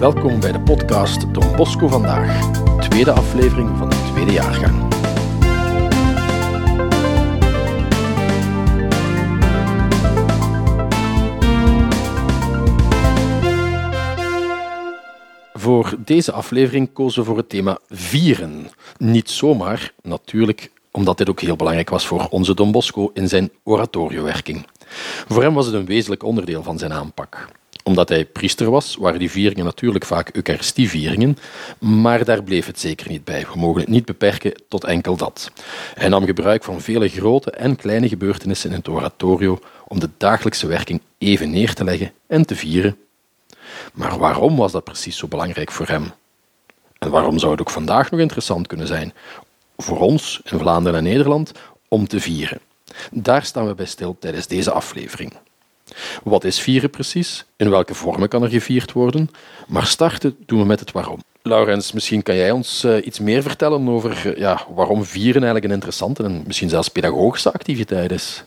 Welkom bij de podcast Don Bosco Vandaag, tweede aflevering van de tweede jaargang. Voor deze aflevering kozen we voor het thema vieren. Niet zomaar, natuurlijk, omdat dit ook heel belangrijk was voor onze Don Bosco in zijn oratoriowerking. Voor hem was het een wezenlijk onderdeel van zijn aanpak omdat hij priester was, waren die vieringen natuurlijk vaak Eucharistievieringen, maar daar bleef het zeker niet bij. We mogen het niet beperken tot enkel dat. Hij nam gebruik van vele grote en kleine gebeurtenissen in het oratorio om de dagelijkse werking even neer te leggen en te vieren. Maar waarom was dat precies zo belangrijk voor hem? En waarom zou het ook vandaag nog interessant kunnen zijn voor ons in Vlaanderen en Nederland om te vieren? Daar staan we bij stil tijdens deze aflevering. Wat is vieren precies? In welke vormen kan er gevierd worden? Maar starten doen we met het waarom. Laurens, misschien kan jij ons uh, iets meer vertellen over uh, ja, waarom vieren eigenlijk een interessante en misschien zelfs pedagogische activiteit is.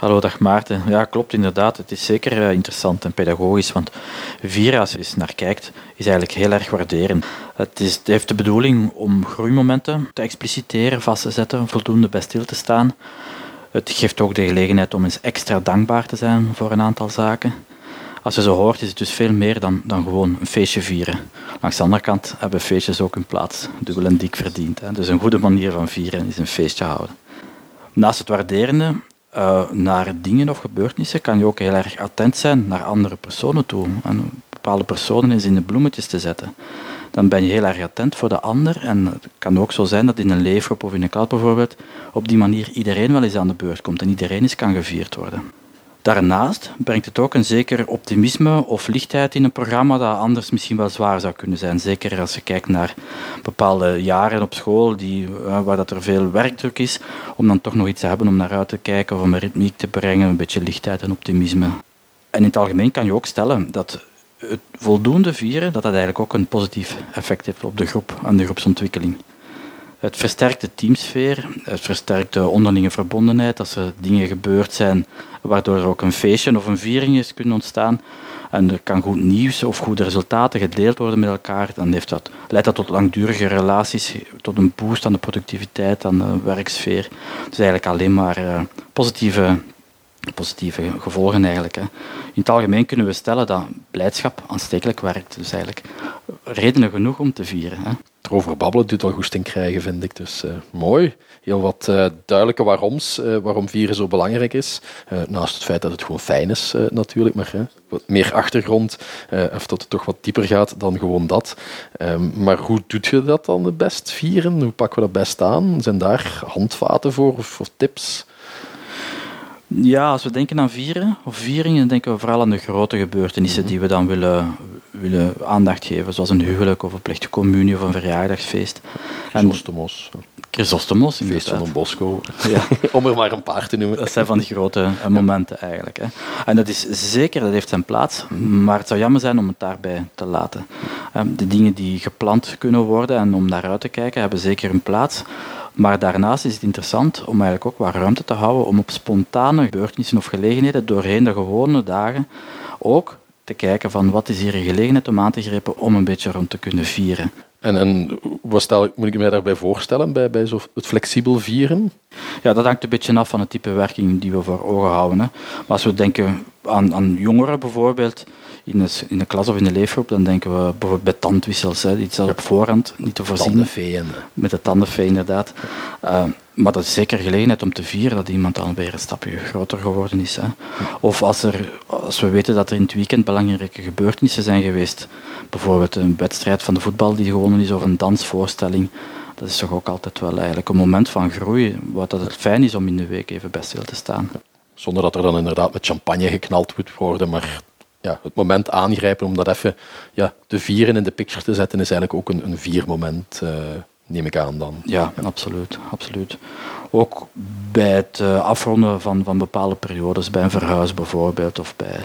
Hallo, dag Maarten. Ja, klopt inderdaad. Het is zeker uh, interessant en pedagogisch, want vieren, als je eens naar kijkt, is eigenlijk heel erg waarderen. Het, is, het heeft de bedoeling om groeimomenten te expliciteren, vast te zetten, voldoende bij stil te staan. Het geeft ook de gelegenheid om eens extra dankbaar te zijn voor een aantal zaken. Als je zo hoort, is het dus veel meer dan, dan gewoon een feestje vieren. Langs de andere kant hebben feestjes ook hun plaats, dubbel en dik verdiend. Hè. Dus een goede manier van vieren is een feestje houden. Naast het waarderende uh, naar dingen of gebeurtenissen kan je ook heel erg attent zijn naar andere personen toe. En bepaalde personen eens in de bloemetjes te zetten dan ben je heel erg attent voor de ander. En het kan ook zo zijn dat in een leefgroep of in een klas bijvoorbeeld op die manier iedereen wel eens aan de beurt komt en iedereen eens kan gevierd worden. Daarnaast brengt het ook een zeker optimisme of lichtheid in een programma dat anders misschien wel zwaar zou kunnen zijn. Zeker als je kijkt naar bepaalde jaren op school die, eh, waar dat er veel werkdruk is, om dan toch nog iets te hebben om naar uit te kijken of om een ritmiek te brengen, een beetje lichtheid en optimisme. En in het algemeen kan je ook stellen dat het voldoende vieren, dat dat eigenlijk ook een positief effect heeft op de groep en de groepsontwikkeling. Het versterkt de teamsfeer, het versterkt de onderlinge verbondenheid als er dingen gebeurd zijn waardoor er ook een feestje of een viering is kunnen ontstaan. En er kan goed nieuws of goede resultaten gedeeld worden met elkaar. Dan heeft dat, leidt dat tot langdurige relaties, tot een boost aan de productiviteit, aan de werksfeer. Dus eigenlijk alleen maar uh, positieve positieve gevolgen eigenlijk. Hè. In het algemeen kunnen we stellen dat blijdschap aanstekelijk werkt. Dus eigenlijk redenen genoeg om te vieren. Hè. Erover babbelen doet wel goesting krijgen, vind ik. Dus uh, mooi. Heel wat uh, duidelijke waaroms, uh, waarom vieren zo belangrijk is. naast het feit dat het gewoon fijn is, natuurlijk. Maar wat meer achtergrond, of dat het toch wat dieper gaat dan gewoon dat. Um, maar hoe doet je dat dan het best, vieren? Hoe pakken we dat best aan? Zijn daar handvaten voor of, of tips? Ja, als we denken aan vieren of vieringen, denken we vooral aan de grote gebeurtenissen die we dan willen, willen aandacht geven, zoals een huwelijk of een plechtige communie of een verjaardagsfeest. Chrysostomos. Chrysostomos, Feest van een Bosco, ja. om er maar een paar te noemen. Dat zijn van die grote eh, momenten eigenlijk. Hè. En dat is zeker, dat heeft zijn plaats, maar het zou jammer zijn om het daarbij te laten. Ehm, de dingen die gepland kunnen worden en om naar uit te kijken, hebben zeker een plaats. Maar daarnaast is het interessant om eigenlijk ook wat ruimte te houden om op spontane gebeurtenissen of gelegenheden doorheen de gewone dagen ook te kijken van wat is hier een gelegenheid om aan te grijpen om een beetje rond te kunnen vieren. En, en wat stel, moet ik mij daarbij voorstellen, bij, bij zo het flexibel vieren? Ja, dat hangt een beetje af van het type werking die we voor ogen houden. Hè. Maar als we denken aan, aan jongeren bijvoorbeeld, in de, in de klas of in de leefgroep, dan denken we bijvoorbeeld bij tandwissels, hè, iets op voorhand niet te voorzien. Tandenvee. Met de tandenvee, inderdaad. Uh, maar dat is zeker gelegenheid om te vieren dat iemand dan weer een stapje groter geworden is. Hè. Of als, er, als we weten dat er in het weekend belangrijke gebeurtenissen zijn geweest, bijvoorbeeld een wedstrijd van de voetbal die gewonnen is of een dansvoorstelling, dat is toch ook altijd wel eigenlijk een moment van groei, wat dat het fijn is om in de week even bij stil te staan. Zonder dat er dan inderdaad met champagne geknald moet worden, maar ja, het moment aangrijpen om dat even ja, te vieren in de picture te zetten, is eigenlijk ook een, een viermoment, uh, neem ik aan dan. Ja, absoluut, absoluut. Ook bij het uh, afronden van, van bepaalde periodes, bij een verhuis bijvoorbeeld, of bij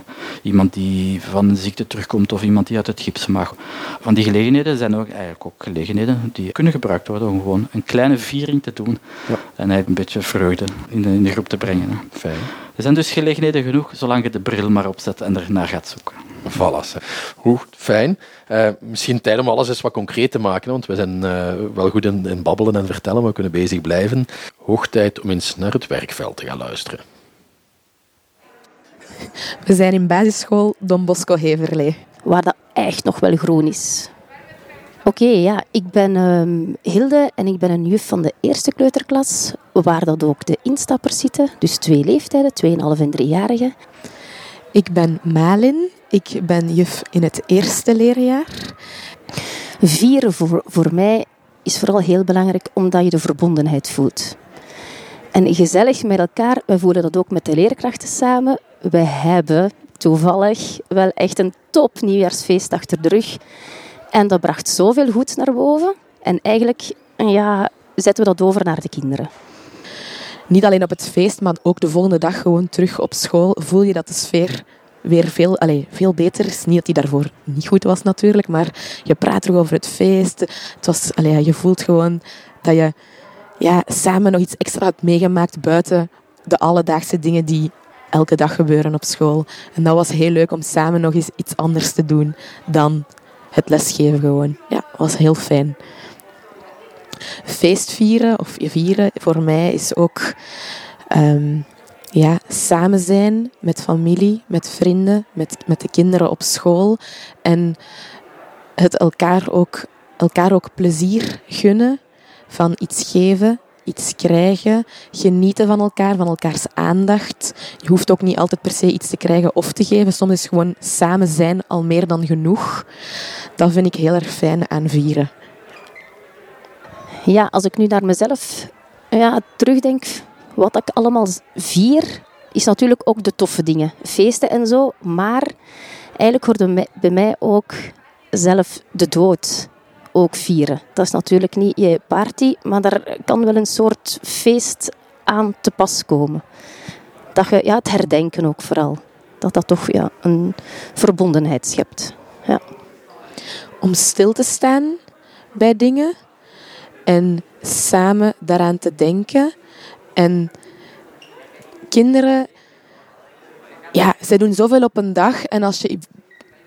iemand die van een ziekte terugkomt, of iemand die uit het gips mag. Van die gelegenheden zijn ook eigenlijk ook gelegenheden die kunnen gebruikt worden om gewoon een kleine viering te doen ja. en een beetje vreugde in de, in de groep te brengen. Fijn. Er zijn dus gelegenheden genoeg, zolang je de bril maar opzet en ernaar gaat zoeken. Voilà. Hoe fijn. Uh, misschien tijd om alles eens wat concreet te maken, want we zijn uh, wel goed in, in, babbelen en vertellen, maar we kunnen bezig blijven. Hoog tijd om eens naar het werkveld te gaan luisteren. We zijn in basisschool Don Bosco Heverlee. Waar dat echt nog wel groen is. Oké, ja, ik ben uh, Hilde en ik ben een juf van de eerste kleuterklas, waar dat ook de instappers zitten. Dus twee leeftijden, 2,5 en 3-jarigen. Ik ben Malin, ik ben juf in het eerste leerjaar. Vieren voor, voor mij is vooral heel belangrijk omdat je de verbondenheid voelt. En gezellig met elkaar, we voelen dat ook met de leerkrachten samen. We hebben toevallig wel echt een top nieuwjaarsfeest achter de rug. En dat bracht zoveel goed naar boven. En eigenlijk ja, zetten we dat over naar de kinderen. Niet alleen op het feest, maar ook de volgende dag gewoon terug op school voel je dat de sfeer weer veel, allez, veel beter is. Niet dat die daarvoor niet goed was natuurlijk, maar je praat terug over het feest. Het was, allez, je voelt gewoon dat je ja, samen nog iets extra hebt meegemaakt buiten de alledaagse dingen die elke dag gebeuren op school. En dat was heel leuk om samen nog eens iets anders te doen dan het lesgeven gewoon. Ja, was heel fijn. Feestvieren of vieren voor mij is ook um, ja, samen zijn met familie, met vrienden, met, met de kinderen op school. En het elkaar ook, elkaar ook plezier gunnen van iets geven, iets krijgen, genieten van elkaar, van elkaars aandacht. Je hoeft ook niet altijd per se iets te krijgen of te geven. Soms is gewoon samen zijn al meer dan genoeg. Dat vind ik heel erg fijn aan vieren. Ja, als ik nu naar mezelf ja, terugdenk, wat ik allemaal vier, is natuurlijk ook de toffe dingen. Feesten en zo. Maar eigenlijk hoorde bij mij ook zelf de dood ook vieren. Dat is natuurlijk niet je party, maar daar kan wel een soort feest aan te pas komen. Dat je, ja, het herdenken ook vooral. Dat dat toch ja, een verbondenheid schept. Ja. Om stil te staan bij dingen en samen daaraan te denken. En kinderen, ja, zij doen zoveel op een dag. En als je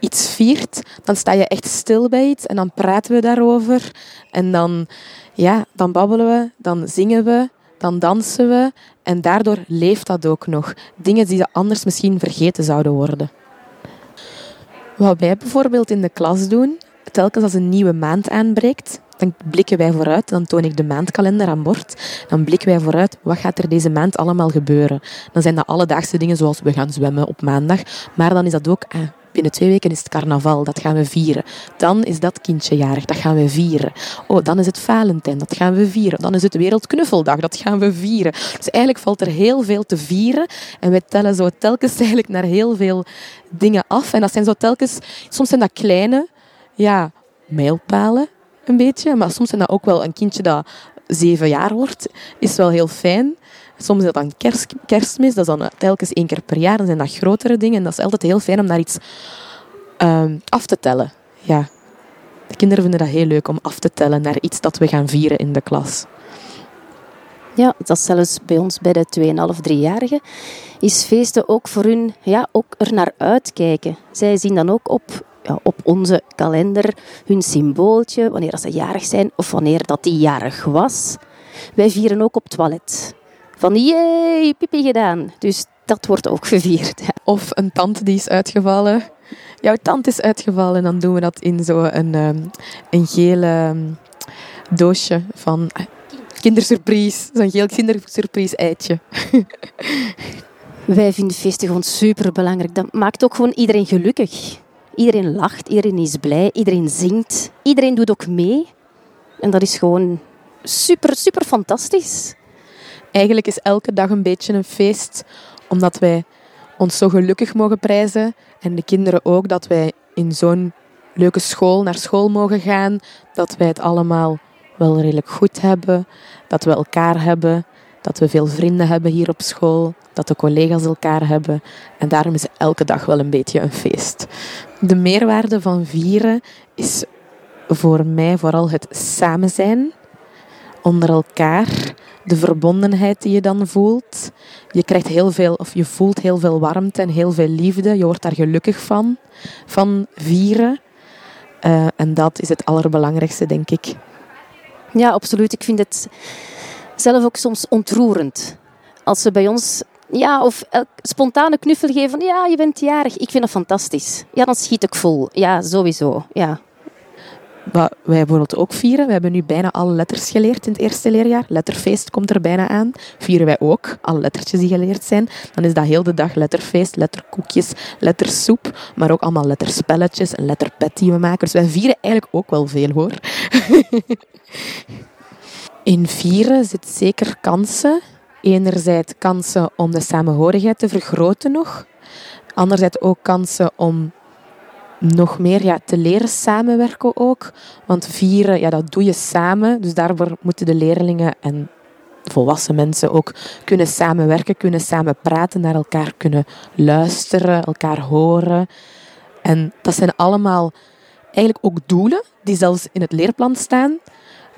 iets viert, dan sta je echt stil bij iets en dan praten we daarover. En dan, ja, dan babbelen we, dan zingen we, dan dansen we. En daardoor leeft dat ook nog. Dingen die anders misschien vergeten zouden worden. Wat wij bijvoorbeeld in de klas doen, telkens als een nieuwe maand aanbreekt, dan blikken wij vooruit. Dan toon ik de maandkalender aan bord. Dan blikken wij vooruit. Wat gaat er deze maand allemaal gebeuren? Dan zijn dat alledaagse dingen zoals we gaan zwemmen op maandag. Maar dan is dat ook, ah, binnen twee weken is het carnaval, dat gaan we vieren. Dan is dat kindje jarig, dat gaan we vieren. Oh, dan is het Valentijn, dat gaan we vieren. Dan is het Wereldknuffeldag, dat gaan we vieren. Dus eigenlijk valt er heel veel te vieren. En wij tellen zo telkens eigenlijk naar heel veel dingen af. En dat zijn zo telkens, soms zijn dat kleine, ja, mijlpalen een beetje. Maar soms zijn dat ook wel een kindje dat zeven jaar wordt, is wel heel fijn. Soms is dat dan kerst, kerstmis, dat is dan telkens één keer per jaar. Dan zijn dat grotere dingen. En dat is altijd heel fijn om daar iets uh, af te tellen. Ja. De kinderen vinden dat heel leuk om af te tellen naar iets dat we gaan vieren in de klas. Ja, dat is zelfs bij ons bij de 2,5, 3-jarigen. Is feesten ook voor hun ja, ook er naar uitkijken. Zij zien dan ook op, ja, op onze kalender hun symbooltje, wanneer dat ze jarig zijn of wanneer dat die jarig was. Wij vieren ook op toilet van jee, pipi gedaan. Dus dat wordt ook gevierd. Of een tante die is uitgevallen. Jouw tante is uitgevallen en dan doen we dat in zo'n een, ehm, een gele ehm, doosje van ah, kindersurprise. Zo'n geel kindersurprise eitje. Wij vinden feesten gewoon super belangrijk. Dat maakt ook gewoon iedereen gelukkig. Iedereen lacht, iedereen is blij, iedereen zingt. Iedereen doet ook mee. En dat is gewoon super, super fantastisch. Eigenlijk is elke dag een beetje een feest, omdat wij ons zo gelukkig mogen prijzen. En de kinderen ook, dat wij in zo'n leuke school naar school mogen gaan. Dat wij het allemaal wel redelijk goed hebben. Dat we elkaar hebben. Dat we veel vrienden hebben hier op school. Dat de collega's elkaar hebben. En daarom is elke dag wel een beetje een feest. De meerwaarde van vieren is voor mij vooral het samen zijn onder elkaar de verbondenheid die je dan voelt. Je krijgt heel veel, of je voelt heel veel warmte en heel veel liefde. Je wordt daar gelukkig van, van vieren. Uh, en dat is het allerbelangrijkste, denk ik. Ja, absoluut. Ik vind het zelf ook soms ontroerend. Als ze bij ons ja, of spontane knuffel geven. Ja, je bent jarig. Ik vind dat fantastisch. Ja, dan schiet ik vol. Ja, sowieso. Ja. Wat wij bijvoorbeeld ook vieren. We hebben nu bijna alle letters geleerd in het eerste leerjaar. Letterfeest komt er bijna aan. Vieren wij ook alle lettertjes die geleerd zijn. Dan is dat heel de dag letterfeest, letterkoekjes, lettersoep. Maar ook allemaal letterspelletjes, een letterpet die we maken. Dus wij vieren eigenlijk ook wel veel hoor. in vieren zit zeker kansen enerzijds kansen om de samenhorigheid te vergroten nog. Anderzijds ook kansen om nog meer ja, te leren samenwerken ook. Want vieren, ja, dat doe je samen. Dus daarvoor moeten de leerlingen en volwassen mensen ook kunnen samenwerken, kunnen samen praten, naar elkaar kunnen luisteren, elkaar horen. En dat zijn allemaal eigenlijk ook doelen die zelfs in het leerplan staan,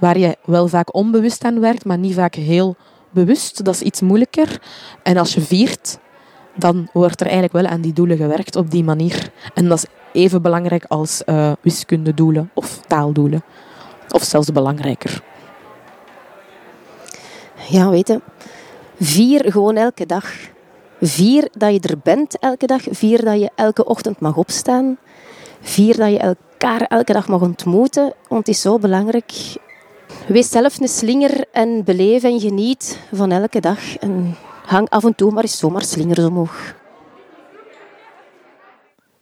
waar je wel vaak onbewust aan werkt, maar niet vaak heel bewust, dat is iets moeilijker. En als je viert, dan wordt er eigenlijk wel aan die doelen gewerkt op die manier. En dat is even belangrijk als uh, wiskundedoelen of taaldoelen. Of zelfs belangrijker. Ja, weet je, vier gewoon elke dag. Vier dat je er bent elke dag. Vier dat je elke ochtend mag opstaan. Vier dat je elkaar elke dag mag ontmoeten. Want het is zo belangrijk Wees zelf een slinger en beleef en geniet van elke dag. En hang af en toe maar eens zomaar slingers omhoog.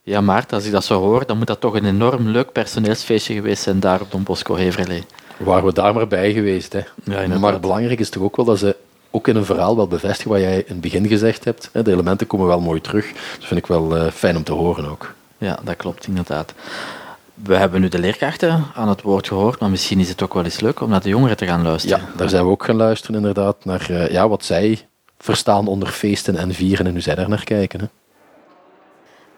Ja, Maarten, als ik dat zo hoor, dan moet dat toch een enorm leuk personeelsfeestje geweest zijn daar op Don Bosco Heverlee. Waren we daar maar bij geweest. Hè. Ja, maar belangrijk is toch ook wel dat ze ook in een verhaal wel bevestigen wat jij in het begin gezegd hebt. De elementen komen wel mooi terug. Dat vind ik wel eh, fijn om te horen ook. Ja, dat klopt inderdaad. We hebben nu de leerkrachten aan het woord gehoord, maar misschien is het ook wel eens leuk om naar de jongeren te gaan luisteren. Ja, daar zijn we ook gaan luisteren inderdaad, naar uh, ja, wat zij verstaan onder feesten en vieren en hoe zij daar naar kijken. Hè.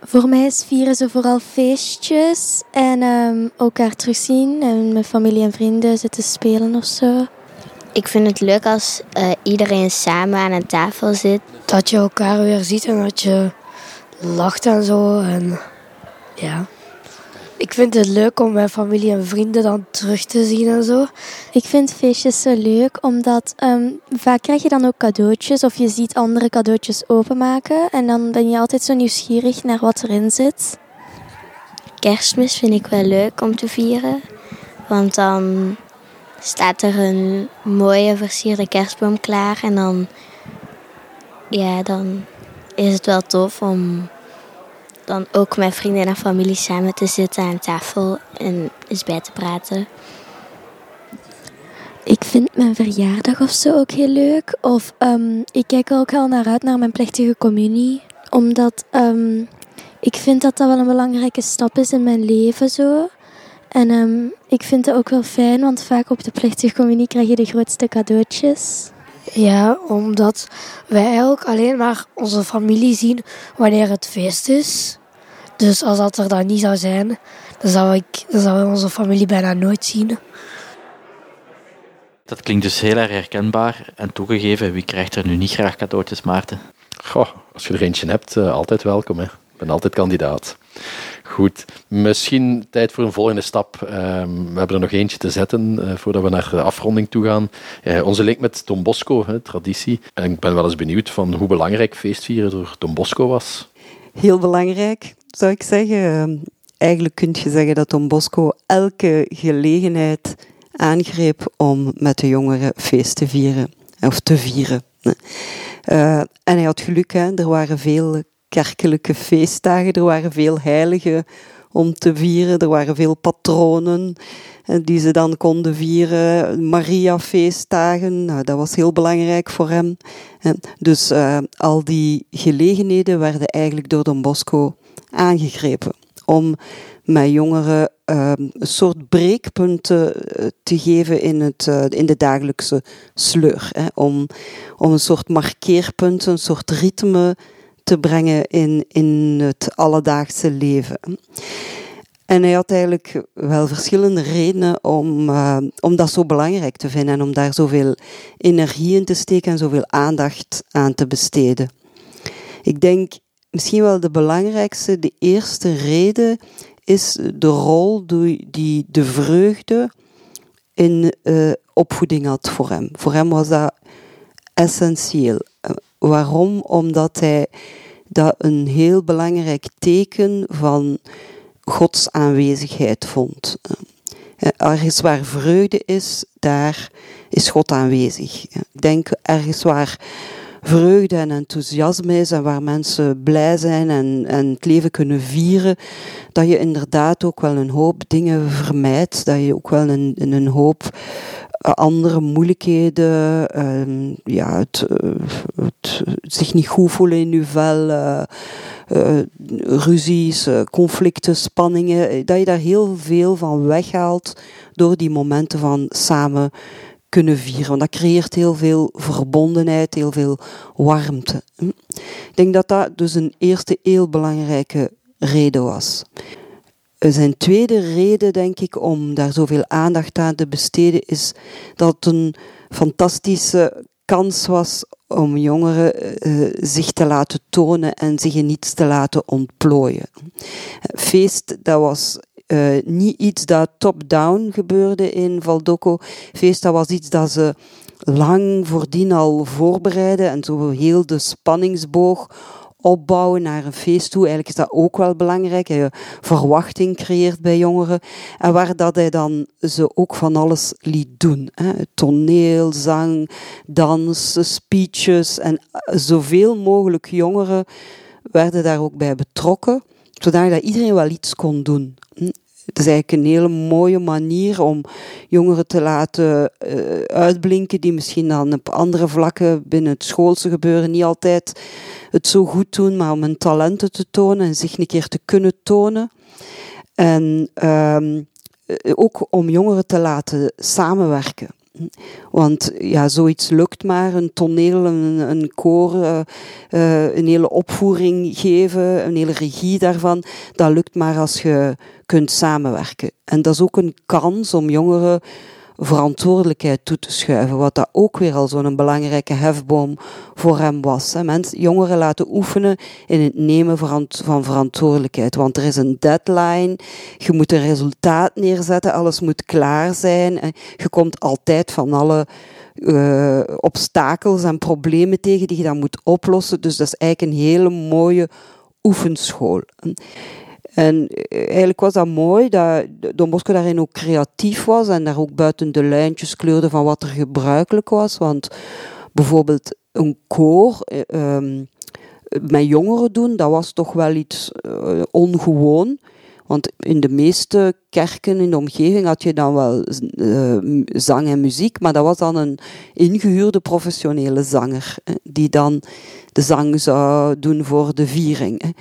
Voor mij is vieren ze vooral feestjes en um, elkaar terugzien en met familie en vrienden zitten spelen of zo. Ik vind het leuk als uh, iedereen samen aan een tafel zit. Dat je elkaar weer ziet en dat je lacht en zo. En ja. Ik vind het leuk om mijn familie en vrienden dan terug te zien en zo. Ik vind feestjes zo leuk, omdat um, vaak krijg je dan ook cadeautjes of je ziet andere cadeautjes openmaken. En dan ben je altijd zo nieuwsgierig naar wat erin zit. Kerstmis vind ik wel leuk om te vieren. Want dan staat er een mooie versierde kerstboom klaar. En dan, ja, dan is het wel tof om dan ook met vrienden en familie samen te zitten aan tafel en eens bij te praten. Ik vind mijn verjaardag of zo ook heel leuk. Of um, ik kijk er ook heel naar uit naar mijn plechtige communie. Omdat um, ik vind dat dat wel een belangrijke stap is in mijn leven zo. En um, ik vind het ook wel fijn, want vaak op de plechtige communie krijg je de grootste cadeautjes. Ja, omdat wij eigenlijk alleen maar onze familie zien wanneer het feest is. Dus als dat er dan niet zou zijn, dan zou, ik, dan zou onze familie bijna nooit zien. Dat klinkt dus heel erg herkenbaar. En toegegeven, wie krijgt er nu niet graag cadeautjes, Maarten? Goh, als je er eentje hebt, uh, altijd welkom. Hè. Ik ben altijd kandidaat. Goed, misschien tijd voor een volgende stap. Uh, we hebben er nog eentje te zetten uh, voordat we naar de afronding toe gaan. Uh, onze link met Don Bosco, hè, traditie. En ik ben wel eens benieuwd van hoe belangrijk feestvieren door Don Bosco was. Heel belangrijk zou ik zeggen. Ehm, eigenlijk kun je zeggen dat Don Bosco elke gelegenheid aangreep om met de jongeren feest te vieren. Of te vieren. Uh, en hij had geluk, hè. er waren veel kerkelijke feestdagen, er waren veel heiligen om te vieren, er waren veel patronen eh, die ze dan konden vieren. Maria-feestdagen, nou, dat was heel belangrijk voor hem. Dus uh, al die gelegenheden werden eigenlijk door Don Bosco aangegrepen. Om met jongeren uh, een soort breekpunten eh, te geven in, het, in de dagelijkse sleur. Hè. Om, om een soort markeerpunt, een soort ritme te brengen in, in het alledaagse leven. En hij had eigenlijk wel verschillende redenen om, uh, om dat zo belangrijk te vinden en om daar zoveel energie in te steken en zoveel aandacht aan te besteden. Ik denk misschien wel de belangrijkste, de eerste reden is de rol die de vreugde in uh, opvoeding had voor hem. Voor hem was dat essentieel. waarom? Omdat hij dat een heel belangrijk teken van Gods aanwezigheid vond. Ergens waar vreugde is, daar is God aanwezig. Ik denk ergens waar vreugde en enthousiasme is en waar mensen blij zijn en, het leven kunnen vieren, dat je inderdaad ook wel een hoop dingen vermijdt, dat je ook wel een, een hoop eh, andere moeilijkheden, uh, ja, het, uh, het, zich niet goed voelen in je vel, uh, ruzies, conflicten, spanningen, dat je daar heel veel van weghaalt door die momenten van samen kunnen vieren. Want dat creëert heel veel verbondenheid, heel veel warmte. Hm. Ik denk dat dat dus een eerste heel belangrijke reden was. Zijn tweede reden, denk ik, om daar zoveel aandacht aan te besteden, is dat het een fantastische kans was om jongeren uh, zich te laten tonen en zich in iets te laten ontplooien. Feest, dat was uh, niet iets dat top-down gebeurde in Valdoco. Feest, dat was iets dat ze lang voordien al voorbereiden en zo heel de spanningsboog opbouwen naar een feest toe. Eigenlijk is dat ook wel belangrijk. Je verwachting creëert bij jongeren. En waar dat hij dan ze ook van alles liet doen. Hè. Toneel, zang, dans, speeches. En zoveel mogelijk jongeren werden daar ook bij betrokken. Zodat iedereen wel iets kon doen. Het is eigenlijk een hele mooie manier om jongeren te laten uh, uitblinken die misschien dan op andere vlakken binnen het schoolse gebeuren niet altijd het zo goed doen, maar om hun talenten te tonen en zich een keer te kunnen tonen. En um, ook om jongeren te laten samenwerken. Want ja, zoiets lukt maar. Een toneel, een, een koor, uh, uh, een hele opvoering geven, een hele regie daarvan. Dat lukt maar als je kunt samenwerken. En dat is ook een kans om jongeren verantwoordelijkheid toe te schuiven. Wat dat ook weer al zo'n belangrijke hefboom voor hem was. Hè. Mensen, jongeren laten oefenen in het nemen van verantwoordelijkheid. Want er is een deadline, je moet een resultaat neerzetten, alles moet klaar zijn. Je komt altijd van alle uh, obstakels en problemen tegen die je dan moet oplossen. Dus dat is eigenlijk een hele mooie oefenschool. En eh, eigenlijk was dat mooi dat Don Bosco daarin ook creatief was en daar ook buiten de lijntjes kleurde van wat er gebruikelijk was. Want bijvoorbeeld een koor um, met jongeren doen, dat was toch wel iets uh, ongewoon. Want in de meeste kerken in de omgeving had je dan wel uh, zang en muziek, maar dat was dan een ingehuurde professionele zanger, die dan de zang zou doen voor de viering.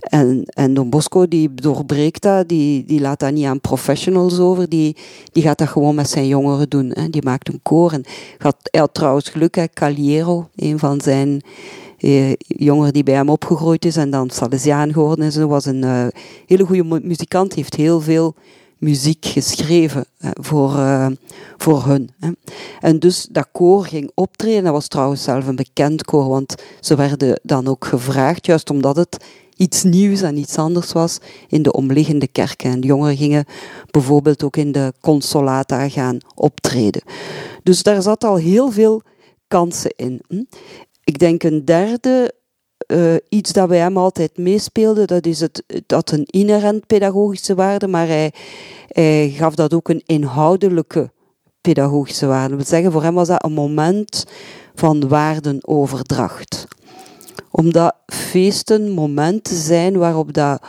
En, en Don Bosco die doorbreekt dat, die, die laat dat niet aan professionals over, die, die gaat dat gewoon met zijn jongeren doen. Die maakt een koor. En gaat, hij had trouwens geluk, Caliero, een van zijn eh, jongeren die bij hem opgegroeid is en dan Salesiaan geworden is, was een uh, hele goede muzikant, heeft heel veel muziek geschreven hè, voor, uh, voor hun. Hè. En dus dat koor ging optreden. Dat was trouwens zelf een bekend koor, want ze werden dan ook gevraagd, juist omdat het iets nieuws en iets anders was in de omliggende kerken. En de jongeren gingen bijvoorbeeld ook in de consolata gaan optreden. Dus daar zat al heel veel kansen in. Ik denk een derde uh, iets dat bij hem altijd meespeelde, dat is het, dat een inherent pedagogische waarde, maar hij, gaf dat ook een inhoudelijke pedagogische waarde. Wil zeggen, voor hem was dat een moment van waardenoverdracht. Omdat feesten momenten zijn waarop dat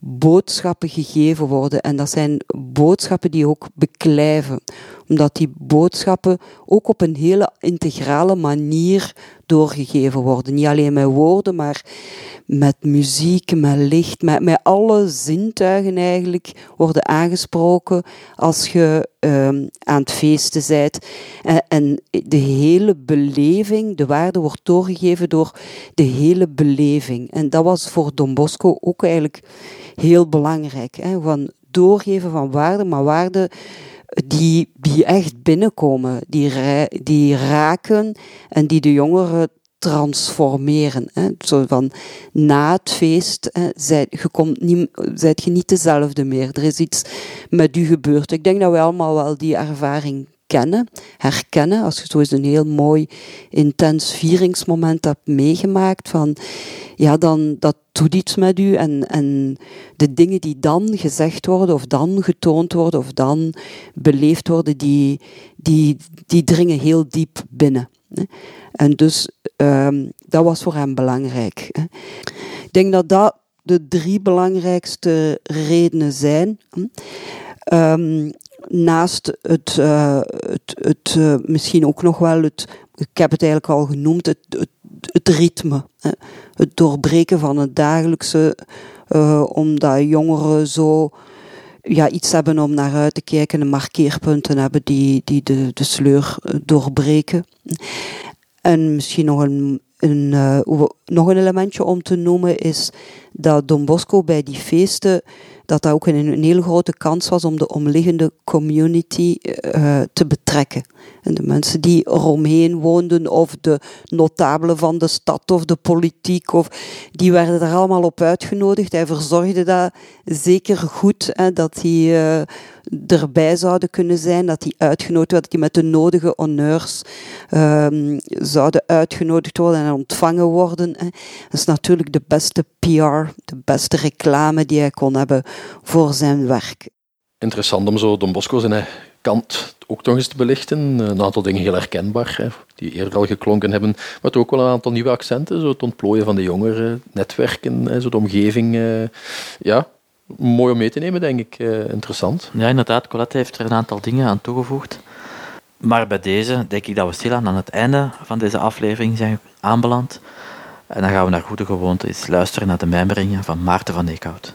boodschappen gegeven worden. En dat zijn boodschappen die ook beklijven. Omdat die boodschappen ook op een hele integrale manier doorgegeven worden. Niet alleen met woorden, maar met muziek, met licht, met, met alle zintuigen eigenlijk worden aangesproken als je um, aan het feesten bent. En, en, de hele beleving, de waarde wordt doorgegeven door de hele beleving. En dat was voor Don Bosco ook eigenlijk heel belangrijk. Hè? Van doorgeven van waarden, maar waarden die, die echt binnenkomen, die, die raken en die de jongeren transformeren. Hè. Zo van na het feest hè, je komt niet, zijt je niet dezelfde meer. Er is iets met u gebeurd. Ik denk dat we allemaal wel die ervaring kennen, herkennen. Als je zo eens een heel mooi, intens vieringsmoment hebt meegemaakt, van, ja, dan dat doet iets met u. En, en de dingen die dan gezegd worden, of dan getoond worden, of dan beleefd worden, die, die, die dringen heel diep binnen. En dus um, dat was voor hem belangrijk. Ik denk dat dat de drie belangrijkste redenen zijn. Naast het, uh, het, het uh, misschien ook nog wel het, ik heb het eigenlijk al genoemd, het, het, ritme. Hè. Het doorbreken van het dagelijkse, uh, omdat jongeren zo ja, iets hebben om naar uit te kijken en markeerpunten hebben die, die de, de sleur doorbreken. En misschien nog een, een, nog een elementje om te noemen is dat Don Bosco bij die feesten dat dat ook een, een hele grote kans was om de omliggende community uh, te betrekken. En de mensen die eromheen woonden, of de notabelen van de stad of de politiek, of, die werden er allemaal op uitgenodigd. Hij verzorgde dat zeker goed, hè, dat die uh, erbij zouden kunnen zijn, dat die uitgenodigd werden, dat die met de nodige honneurs um, zouden uitgenodigd worden en ontvangen worden. Hè. Dat is natuurlijk de beste PR, de beste reclame die hij kon hebben voor zijn werk. Interessant om zo Don Bosco zijn kant ook nog eens te belichten. Een aantal dingen heel herkenbaar, hè, die eerder al geklonken hebben. Maar ook wel een aantal nieuwe accenten. Zo het ontplooien van de jongeren, netwerken, hè, zo de omgeving. Uh, ja, mooi om mee te nemen, denk ik. Uh, interessant. Ja, inderdaad. Colette heeft er een aantal dingen aan toegevoegd. Maar bij deze denk ik dat we stilaan aan het einde van deze aflevering zijn aanbeland. En dan gaan we naar goede gewoonte eens luisteren naar de mijmeringen van Maarten van Eekhout.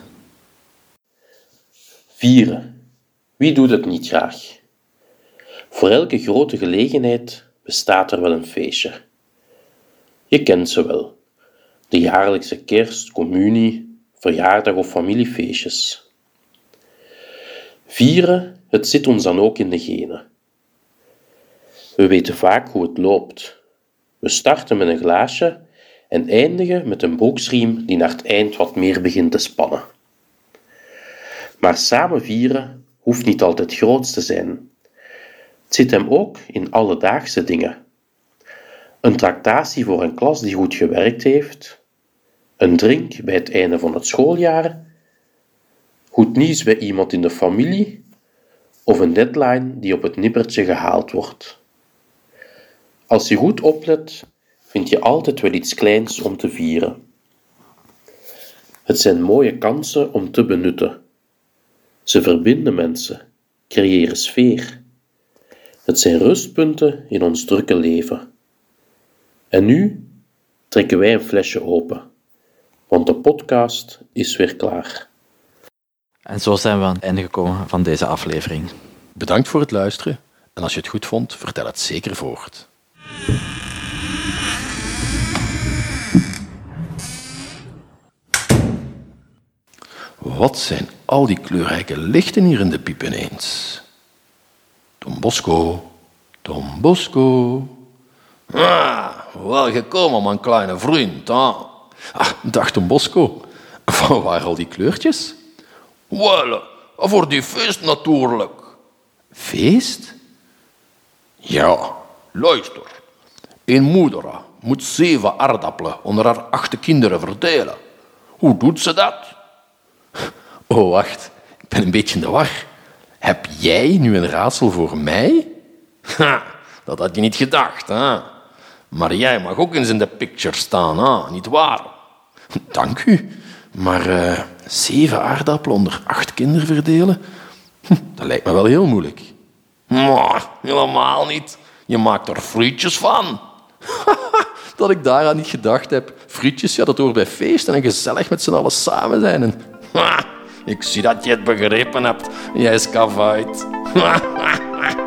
Vieren. Wie doet het niet graag? Voor elke grote gelegenheid bestaat er wel een feestje. Je kent ze wel. De jaarlijkse kerst, communie, verjaardag of familiefeestjes. Vieren, het zit ons dan ook in de genen. We weten vaak hoe het loopt. We starten met een glaasje en eindigen met een broeksriem die naar het eind wat meer begint te spannen. Maar samen vieren hoeft niet altijd groot te zijn. Het zit hem ook in alledaagse dingen. Een tractatie voor een klas die goed gewerkt heeft, een drink bij het einde van het schooljaar, goed nieuws bij iemand in de familie of een deadline die op het nippertje gehaald wordt. Als je goed oplet, vind je altijd wel iets kleins om te vieren. Het zijn mooie kansen om te benutten. Ze verbinden mensen, creëren sfeer. Het zijn rustpunten in ons drukke leven. En nu trekken wij een flesje open, want de podcast is weer klaar. En zo zijn we aan het einde gekomen van deze aflevering. Bedankt voor het luisteren en als je het goed vond, vertel het zeker voort. Wat zijn al die kleurrijke lichten hier in de piep ineens? Don Bosco, Don Bosco. Ah, wel gekomen, mijn kleine vriend. Ah, dag Don Bosco. Van waar al die kleurtjes? Wel, voor die feest natuurlijk. Feest? Ja, luister. Een moeder moet zeven aardappelen onder haar acht kinderen verdelen. Hoe doet ze dat? Oh, wacht. Ik ben een beetje in de war. Heb jij nu een raadsel voor mij? Ha, dat had je niet gedacht, hè? Maar jij mag ook eens in de picture staan, hè? niet waar? Dank u. Maar uh, zeven aardappelen onder acht kinderen verdelen? Hm, dat lijkt me wel heel moeilijk. Maar, helemaal niet. Je maakt er frietjes van. dat ik daaraan niet gedacht heb. Frietjes, ja, dat hoort bij feesten en gezellig met z'n allen samen zijn. En, ik zie dat je het begrepen hebt. Jij is kavuit.